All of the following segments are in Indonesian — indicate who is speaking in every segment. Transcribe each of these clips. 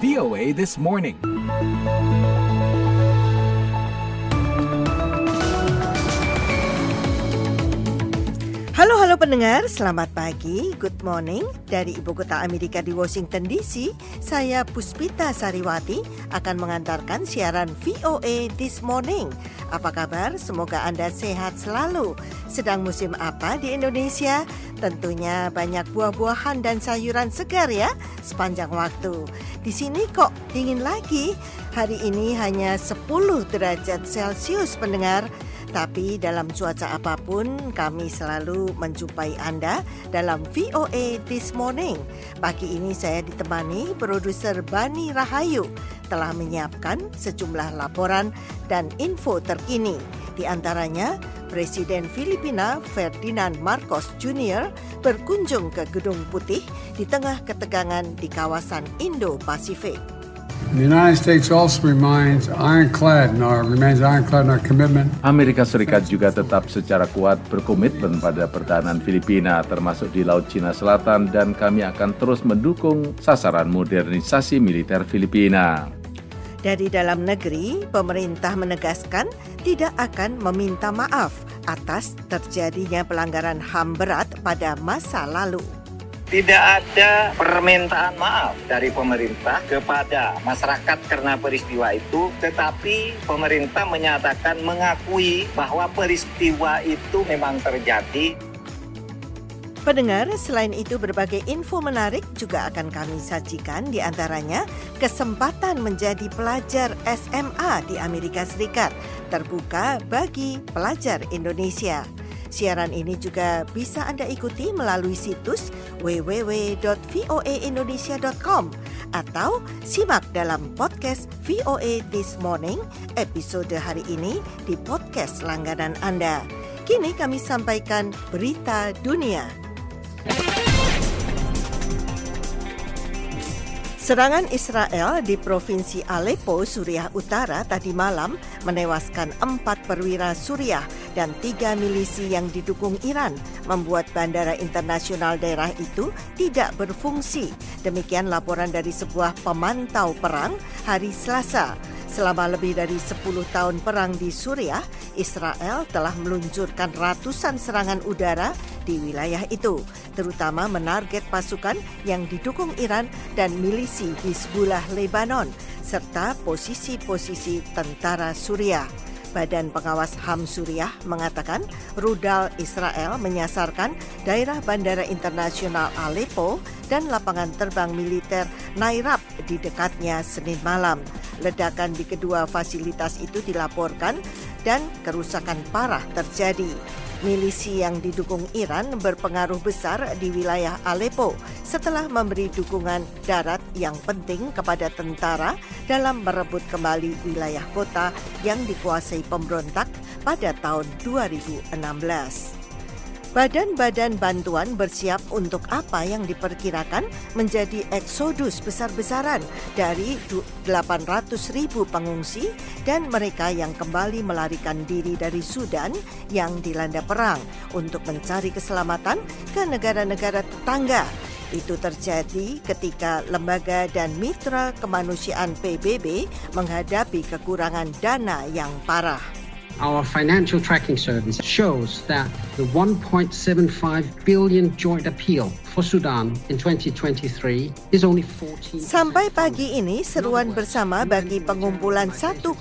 Speaker 1: VOA This Morning.
Speaker 2: Halo halo pendengar, selamat pagi, good morning dari ibu kota Amerika di Washington DC. Saya Puspita Sariwati akan mengantarkan siaran VOA This Morning. Apa kabar? Semoga Anda sehat selalu. Sedang musim apa di Indonesia? Tentunya banyak buah-buahan dan sayuran segar ya sepanjang waktu. Di sini kok dingin lagi. Hari ini hanya 10 derajat Celcius pendengar. Tapi dalam cuaca apa pun kami selalu menjumpai Anda dalam VOA This Morning. Pagi ini saya ditemani produser Bani Rahayu telah menyiapkan sejumlah laporan dan info terkini. Di antaranya, Presiden Filipina Ferdinand Marcos Jr. berkunjung ke Gedung Putih di tengah ketegangan di kawasan Indo-Pasifik.
Speaker 3: The United States also remains ironclad in our remains ironclad in our commitment.
Speaker 4: Amerika Serikat juga tetap secara kuat berkomitmen pada pertahanan Filipina termasuk di Laut Cina Selatan dan kami akan terus mendukung sasaran modernisasi militer Filipina.
Speaker 2: Dari dalam negeri, pemerintah menegaskan tidak akan meminta maaf atas terjadinya pelanggaran HAM berat pada masa lalu.
Speaker 5: Tidak ada permintaan maaf dari pemerintah kepada masyarakat karena peristiwa itu, tetapi pemerintah menyatakan mengakui bahwa peristiwa itu memang terjadi.
Speaker 2: Pendengar, selain itu berbagai info menarik juga akan kami sajikan di antaranya kesempatan menjadi pelajar SMA di Amerika Serikat terbuka bagi pelajar Indonesia. Siaran ini juga bisa Anda ikuti melalui situs www.voaindonesia.com atau simak dalam podcast VOA This Morning episode hari ini di podcast langganan Anda. Kini kami sampaikan berita dunia. Serangan Israel di Provinsi Aleppo, Suriah Utara tadi malam menewaskan empat perwira Suriah dan tiga milisi yang didukung Iran membuat bandara internasional daerah itu tidak berfungsi. Demikian laporan dari sebuah pemantau perang hari Selasa. Selama lebih dari 10 tahun perang di Suriah, Israel telah meluncurkan ratusan serangan udara di wilayah itu, terutama menarget pasukan yang didukung Iran dan milisi Hizbullah Lebanon, serta posisi-posisi tentara Suriah. Badan Pengawas HAM Suriah mengatakan rudal Israel menyasarkan daerah bandara internasional Aleppo dan lapangan terbang militer Nairab di dekatnya Senin malam. Ledakan di kedua fasilitas itu dilaporkan dan kerusakan parah terjadi milisi yang didukung Iran berpengaruh besar di wilayah Aleppo setelah memberi dukungan darat yang penting kepada tentara dalam merebut kembali wilayah kota yang dikuasai pemberontak pada tahun 2016. Badan-badan bantuan bersiap untuk apa yang diperkirakan menjadi eksodus besar-besaran dari 800 ribu pengungsi dan mereka yang kembali melarikan diri dari Sudan yang dilanda perang untuk mencari keselamatan ke negara-negara tetangga. Itu terjadi ketika lembaga dan mitra kemanusiaan PBB menghadapi kekurangan dana yang parah.
Speaker 6: Our financial tracking service shows that the 1.75 billion joint appeal for Sudan in 2023 is only 14
Speaker 2: Sampai pagi ini seruan bersama bagi pengumpulan 1,75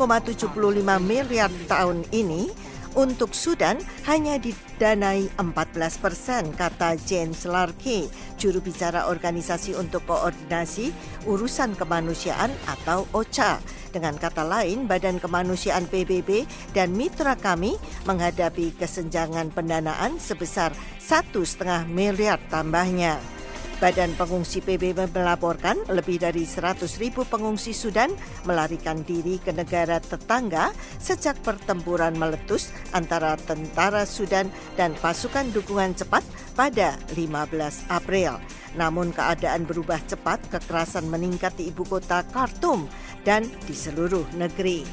Speaker 2: miliar tahun ini untuk Sudan hanya didanai 14 persen, kata James Larke, juru bicara Organisasi untuk Koordinasi Urusan Kemanusiaan atau OCHA. Dengan kata lain, Badan Kemanusiaan PBB dan mitra kami menghadapi kesenjangan pendanaan sebesar satu setengah miliar tambahnya. Badan Pengungsi PBB melaporkan lebih dari 100 ribu pengungsi Sudan melarikan diri ke negara tetangga sejak pertempuran meletus antara tentara Sudan dan pasukan dukungan cepat pada 15 April. Namun keadaan berubah cepat, kekerasan meningkat di ibu kota Khartoum dan di seluruh negeri.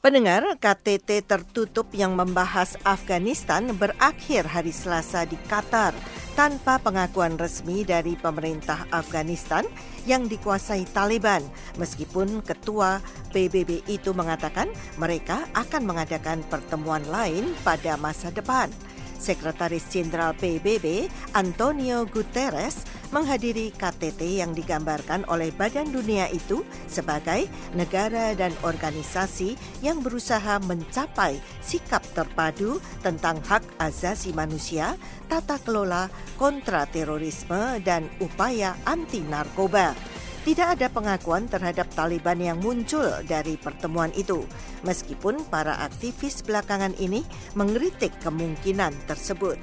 Speaker 2: Pendengar, KTT tertutup yang membahas Afghanistan berakhir hari Selasa di Qatar tanpa pengakuan resmi dari pemerintah Afghanistan yang dikuasai Taliban meskipun ketua PBB itu mengatakan mereka akan mengadakan pertemuan lain pada masa depan. Sekretaris Jenderal PBB Antonio Guterres menghadiri KTT yang digambarkan oleh Badan Dunia itu sebagai negara dan organisasi yang berusaha mencapai sikap terpadu tentang hak asasi manusia, tata kelola, kontra terorisme dan upaya anti narkoba tidak ada pengakuan terhadap Taliban yang muncul dari pertemuan itu, meskipun para aktivis belakangan ini mengkritik kemungkinan tersebut.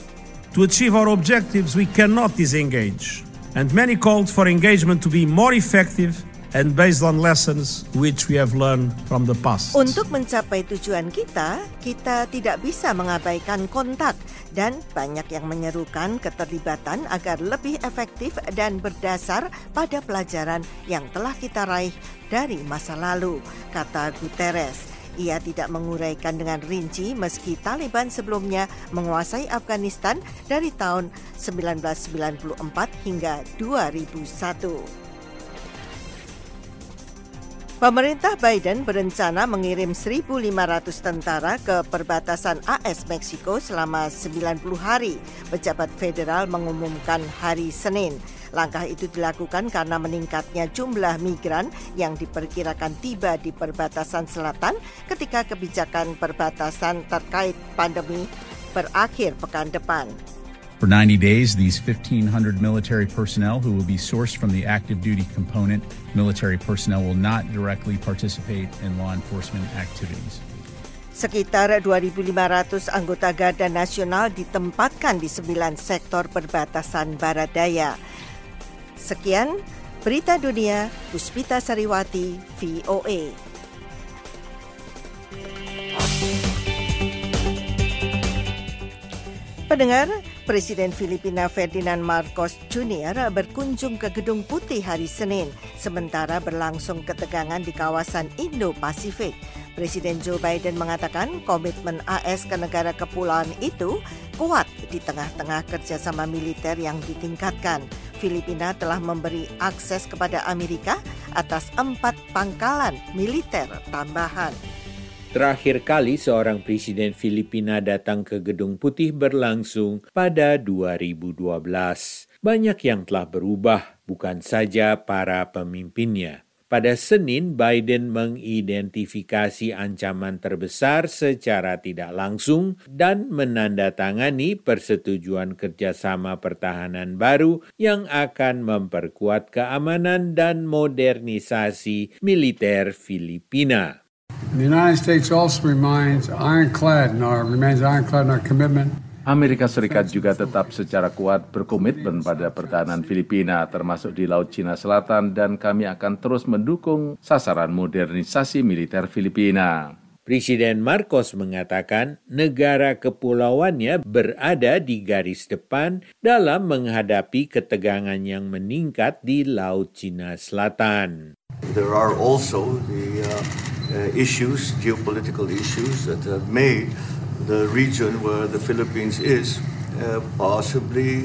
Speaker 7: To achieve our objectives, we cannot disengage, and many called for engagement to be more effective and based on lessons which we have learned from the past.
Speaker 2: Untuk mencapai tujuan kita, kita tidak bisa mengabaikan kontak dan banyak yang menyerukan keterlibatan agar lebih efektif dan berdasar pada pelajaran yang telah kita raih dari masa lalu, kata Guterres. Ia tidak menguraikan dengan rinci meski Taliban sebelumnya menguasai Afghanistan dari tahun 1994 hingga 2001. Pemerintah Biden berencana mengirim 1.500 tentara ke perbatasan AS Meksiko selama 90 hari, pejabat federal mengumumkan hari Senin. Langkah itu dilakukan karena meningkatnya jumlah migran yang diperkirakan tiba di perbatasan selatan ketika kebijakan perbatasan terkait pandemi berakhir pekan depan.
Speaker 8: For 90 days, these 1,500 military personnel who will be sourced from the active duty component, military personnel will not directly participate in law enforcement activities.
Speaker 2: Sekitar 2.500 anggota Garda Nasional ditempatkan di sembilan sektor perbatasan Barat Daya. Sekian berita dunia, Puspita Sariwati, VOA. Pendengar, Presiden Filipina Ferdinand Marcos Jr. berkunjung ke Gedung Putih hari Senin, sementara berlangsung ketegangan di kawasan Indo-Pasifik. Presiden Joe Biden mengatakan komitmen AS ke negara kepulauan itu kuat di tengah-tengah kerjasama militer yang ditingkatkan. Filipina telah memberi akses kepada Amerika atas empat pangkalan militer tambahan.
Speaker 9: Terakhir kali seorang presiden Filipina datang ke Gedung Putih berlangsung pada 2012. Banyak yang telah berubah, bukan saja para pemimpinnya. Pada Senin, Biden mengidentifikasi ancaman terbesar secara tidak langsung dan menandatangani persetujuan kerjasama pertahanan baru yang akan memperkuat keamanan dan modernisasi militer Filipina.
Speaker 3: The United States also remains ironclad in our remains ironclad in our commitment
Speaker 4: Amerika Serikat juga tetap secara kuat berkomitmen pada pertahanan Filipina termasuk di Laut Cina Selatan dan kami akan terus mendukung sasaran modernisasi militer Filipina.
Speaker 9: Presiden Marcos mengatakan negara kepulauannya berada di garis depan dalam menghadapi ketegangan yang meningkat di Laut Cina Selatan.
Speaker 10: There are also the uh... Uh, issues, geopolitical issues that have made the region where the Philippines is uh, possibly,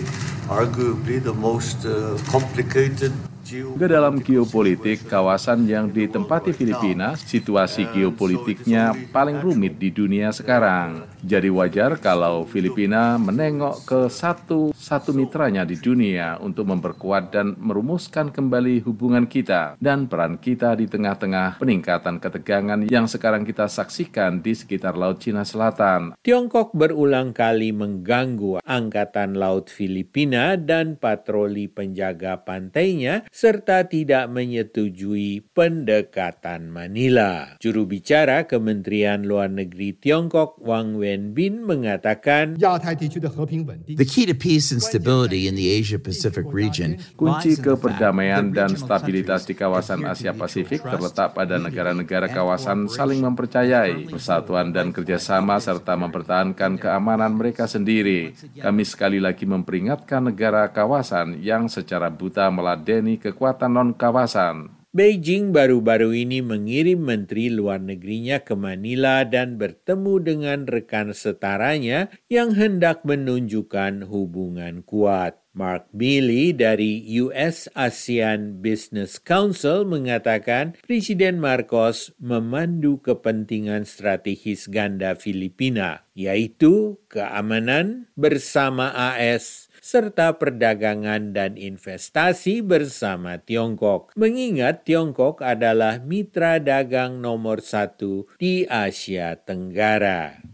Speaker 10: arguably, the most uh, complicated
Speaker 4: Juga dalam geopolitik, kawasan yang ditempati Filipina, situasi geopolitiknya paling rumit di dunia sekarang. Jadi wajar kalau Filipina menengok ke satu-satu mitranya di dunia untuk memperkuat dan merumuskan kembali hubungan kita dan peran kita di tengah-tengah peningkatan ketegangan yang sekarang kita saksikan di sekitar Laut Cina Selatan.
Speaker 9: Tiongkok berulang kali mengganggu Angkatan Laut Filipina dan patroli penjaga pantainya serta tidak menyetujui pendekatan Manila. Juru bicara Kementerian Luar Negeri Tiongkok Wang Wenbin mengatakan,
Speaker 11: The key to peace and stability in the Asia-Pacific region
Speaker 4: Kunci keperdamaian dan stabilitas di kawasan Asia Pasifik terletak pada negara-negara kawasan saling mempercayai persatuan dan kerjasama serta mempertahankan keamanan mereka sendiri. Kami sekali lagi memperingatkan negara kawasan yang secara buta meladeni kekuatan non-kawasan.
Speaker 9: Beijing baru-baru ini mengirim menteri luar negerinya ke Manila dan bertemu dengan rekan setaranya yang hendak menunjukkan hubungan kuat. Mark Milley dari US ASEAN Business Council mengatakan Presiden Marcos memandu kepentingan strategis ganda Filipina, yaitu keamanan bersama AS serta perdagangan dan investasi bersama Tiongkok. Mengingat Tiongkok adalah mitra dagang nomor satu di Asia Tenggara.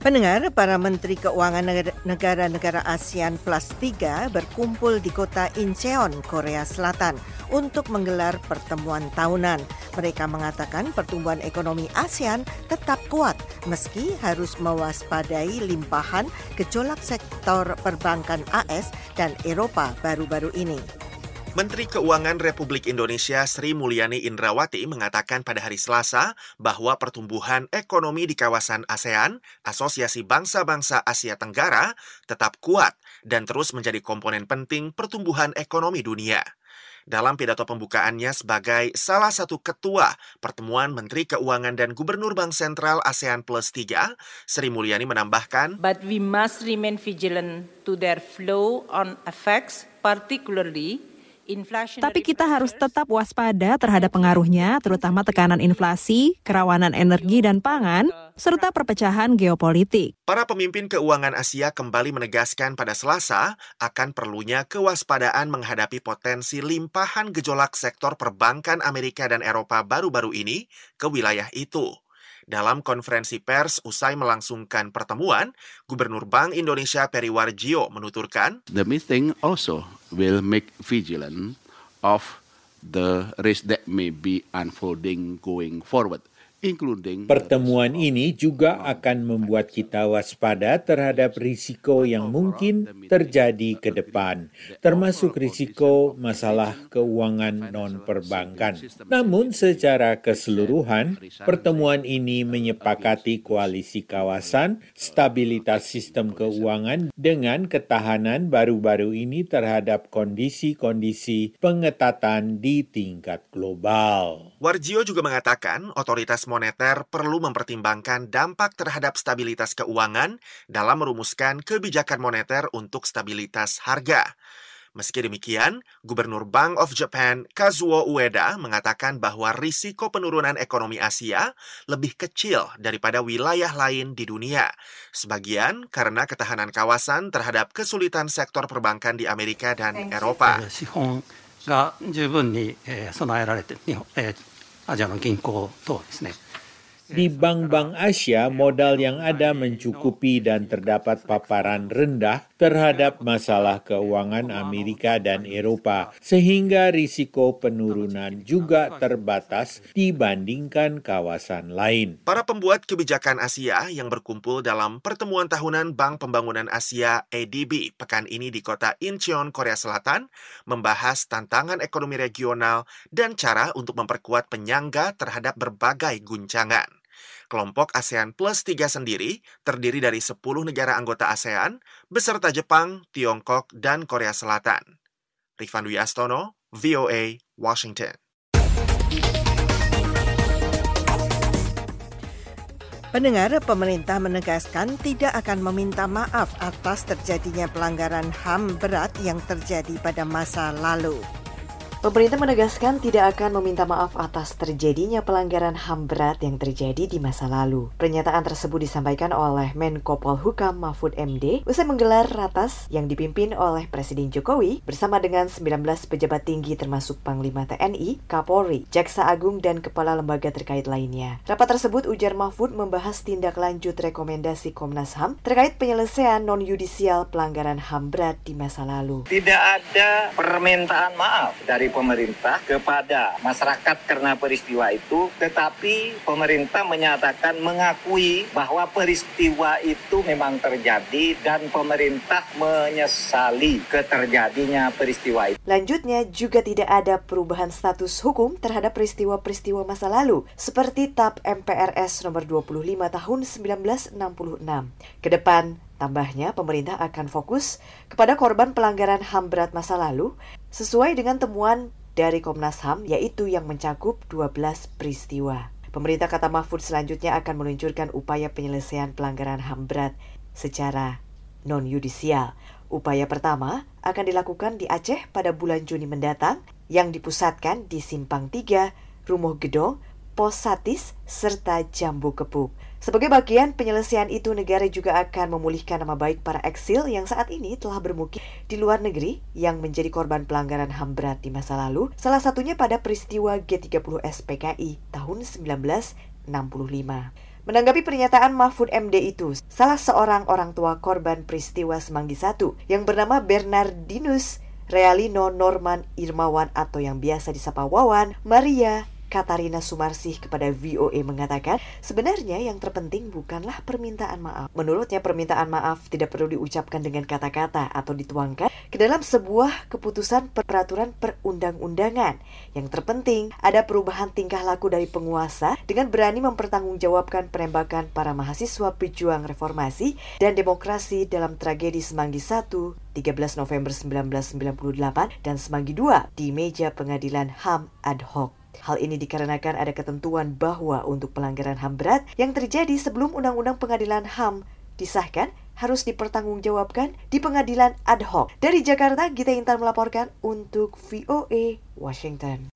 Speaker 2: Pendengar, para Menteri Keuangan negara-negara ASEAN Plus 3 berkumpul di kota Incheon, Korea Selatan untuk menggelar pertemuan tahunan. Mereka mengatakan pertumbuhan ekonomi ASEAN tetap kuat meski harus mewaspadai limpahan gejolak sektor perbankan AS dan Eropa baru-baru ini.
Speaker 12: Menteri Keuangan Republik Indonesia Sri Mulyani Indrawati mengatakan pada hari Selasa bahwa pertumbuhan ekonomi di kawasan ASEAN, Asosiasi Bangsa-Bangsa Asia Tenggara, tetap kuat dan terus menjadi komponen penting pertumbuhan ekonomi dunia. Dalam pidato pembukaannya sebagai salah satu ketua pertemuan Menteri Keuangan dan Gubernur Bank Sentral ASEAN Plus 3, Sri Mulyani menambahkan,
Speaker 13: But we must remain vigilant to their flow on effects, particularly
Speaker 14: tapi kita harus tetap waspada terhadap pengaruhnya, terutama tekanan inflasi, kerawanan energi dan pangan, serta perpecahan geopolitik.
Speaker 12: Para pemimpin keuangan Asia kembali menegaskan pada Selasa akan perlunya kewaspadaan menghadapi potensi limpahan gejolak sektor perbankan Amerika dan Eropa baru-baru ini ke wilayah itu. Dalam konferensi pers usai melangsungkan pertemuan, Gubernur Bank Indonesia Periwarjio menuturkan,
Speaker 15: The meeting also will make vigilant of the risk that may be unfolding going forward.
Speaker 9: Pertemuan ini juga akan membuat kita waspada terhadap risiko yang mungkin terjadi ke depan, termasuk risiko masalah keuangan non-perbankan. Namun secara keseluruhan, pertemuan ini menyepakati koalisi kawasan, stabilitas sistem keuangan dengan ketahanan baru-baru ini terhadap kondisi-kondisi pengetatan di tingkat global.
Speaker 12: Warjio juga mengatakan otoritas moneter perlu mempertimbangkan dampak terhadap stabilitas keuangan dalam merumuskan kebijakan moneter untuk stabilitas harga. Meski demikian, Gubernur Bank of Japan Kazuo Ueda mengatakan bahwa risiko penurunan ekonomi Asia lebih kecil daripada wilayah lain di dunia. Sebagian karena ketahanan kawasan terhadap kesulitan sektor perbankan di Amerika dan Eropa.
Speaker 16: アジアの銀行とはですね
Speaker 9: Di bank-bank Asia, modal yang ada mencukupi dan terdapat paparan rendah terhadap masalah keuangan Amerika dan Eropa, sehingga risiko penurunan juga terbatas dibandingkan kawasan lain.
Speaker 12: Para pembuat kebijakan Asia yang berkumpul dalam pertemuan tahunan Bank Pembangunan Asia ADB pekan ini di kota Incheon, Korea Selatan, membahas tantangan ekonomi regional dan cara untuk memperkuat penyangga terhadap berbagai guncangan. Kelompok ASEAN Plus 3 sendiri terdiri dari 10 negara anggota ASEAN beserta Jepang, Tiongkok, dan Korea Selatan. Rifan Dwi Astono, VOA, Washington.
Speaker 2: Pendengar, pemerintah menegaskan tidak akan meminta maaf atas terjadinya pelanggaran HAM berat yang terjadi pada masa lalu.
Speaker 17: Pemerintah menegaskan tidak akan meminta maaf atas terjadinya pelanggaran HAM berat yang terjadi di masa lalu. Pernyataan tersebut disampaikan oleh Menko Polhukam Mahfud MD usai menggelar ratas yang dipimpin oleh Presiden Jokowi bersama dengan 19 pejabat tinggi termasuk Panglima TNI, Kapolri, Jaksa Agung, dan kepala lembaga terkait lainnya. Rapat tersebut ujar Mahfud membahas tindak lanjut rekomendasi Komnas HAM terkait penyelesaian non-yudisial pelanggaran HAM berat di masa lalu.
Speaker 5: Tidak ada permintaan maaf dari pemerintah kepada masyarakat karena peristiwa itu, tetapi pemerintah menyatakan mengakui bahwa peristiwa itu memang terjadi dan pemerintah menyesali keterjadinya peristiwa itu.
Speaker 17: Lanjutnya juga tidak ada perubahan status hukum terhadap peristiwa-peristiwa masa lalu seperti TAP MPRS nomor 25 tahun 1966. Ke depan Tambahnya, pemerintah akan fokus kepada korban pelanggaran HAM berat masa lalu sesuai dengan temuan dari Komnas HAM yaitu yang mencakup 12 peristiwa. Pemerintah kata Mahfud selanjutnya akan meluncurkan upaya penyelesaian pelanggaran HAM berat secara non-yudisial. Upaya pertama akan dilakukan di Aceh pada bulan Juni mendatang yang dipusatkan di Simpang 3, Rumah Gedong, Pos Satis, serta Jambu Kepuk. Sebagai bagian penyelesaian itu, negara juga akan memulihkan nama baik para eksil yang saat ini telah bermukim di luar negeri yang menjadi korban pelanggaran HAM berat di masa lalu, salah satunya pada peristiwa G30 SPKI tahun 1965. Menanggapi pernyataan Mahfud MD itu, salah seorang orang tua korban peristiwa Semanggi I yang bernama Bernardinus Realino Norman Irmawan atau yang biasa disapa Wawan, Maria Katarina Sumarsih kepada VOA mengatakan, sebenarnya yang terpenting bukanlah permintaan maaf. Menurutnya permintaan maaf tidak perlu diucapkan dengan kata-kata atau dituangkan ke dalam sebuah keputusan peraturan perundang-undangan. Yang terpenting ada perubahan tingkah laku dari penguasa dengan berani mempertanggungjawabkan penembakan para mahasiswa pejuang reformasi dan demokrasi dalam tragedi Semanggi 1 13 November 1998 dan Semanggi 2 di meja pengadilan HAM ad hoc. Hal ini dikarenakan ada ketentuan bahwa untuk pelanggaran HAM berat yang terjadi sebelum Undang-Undang Pengadilan HAM disahkan harus dipertanggungjawabkan di pengadilan ad hoc. Dari Jakarta, Gita Intan melaporkan untuk VOA Washington.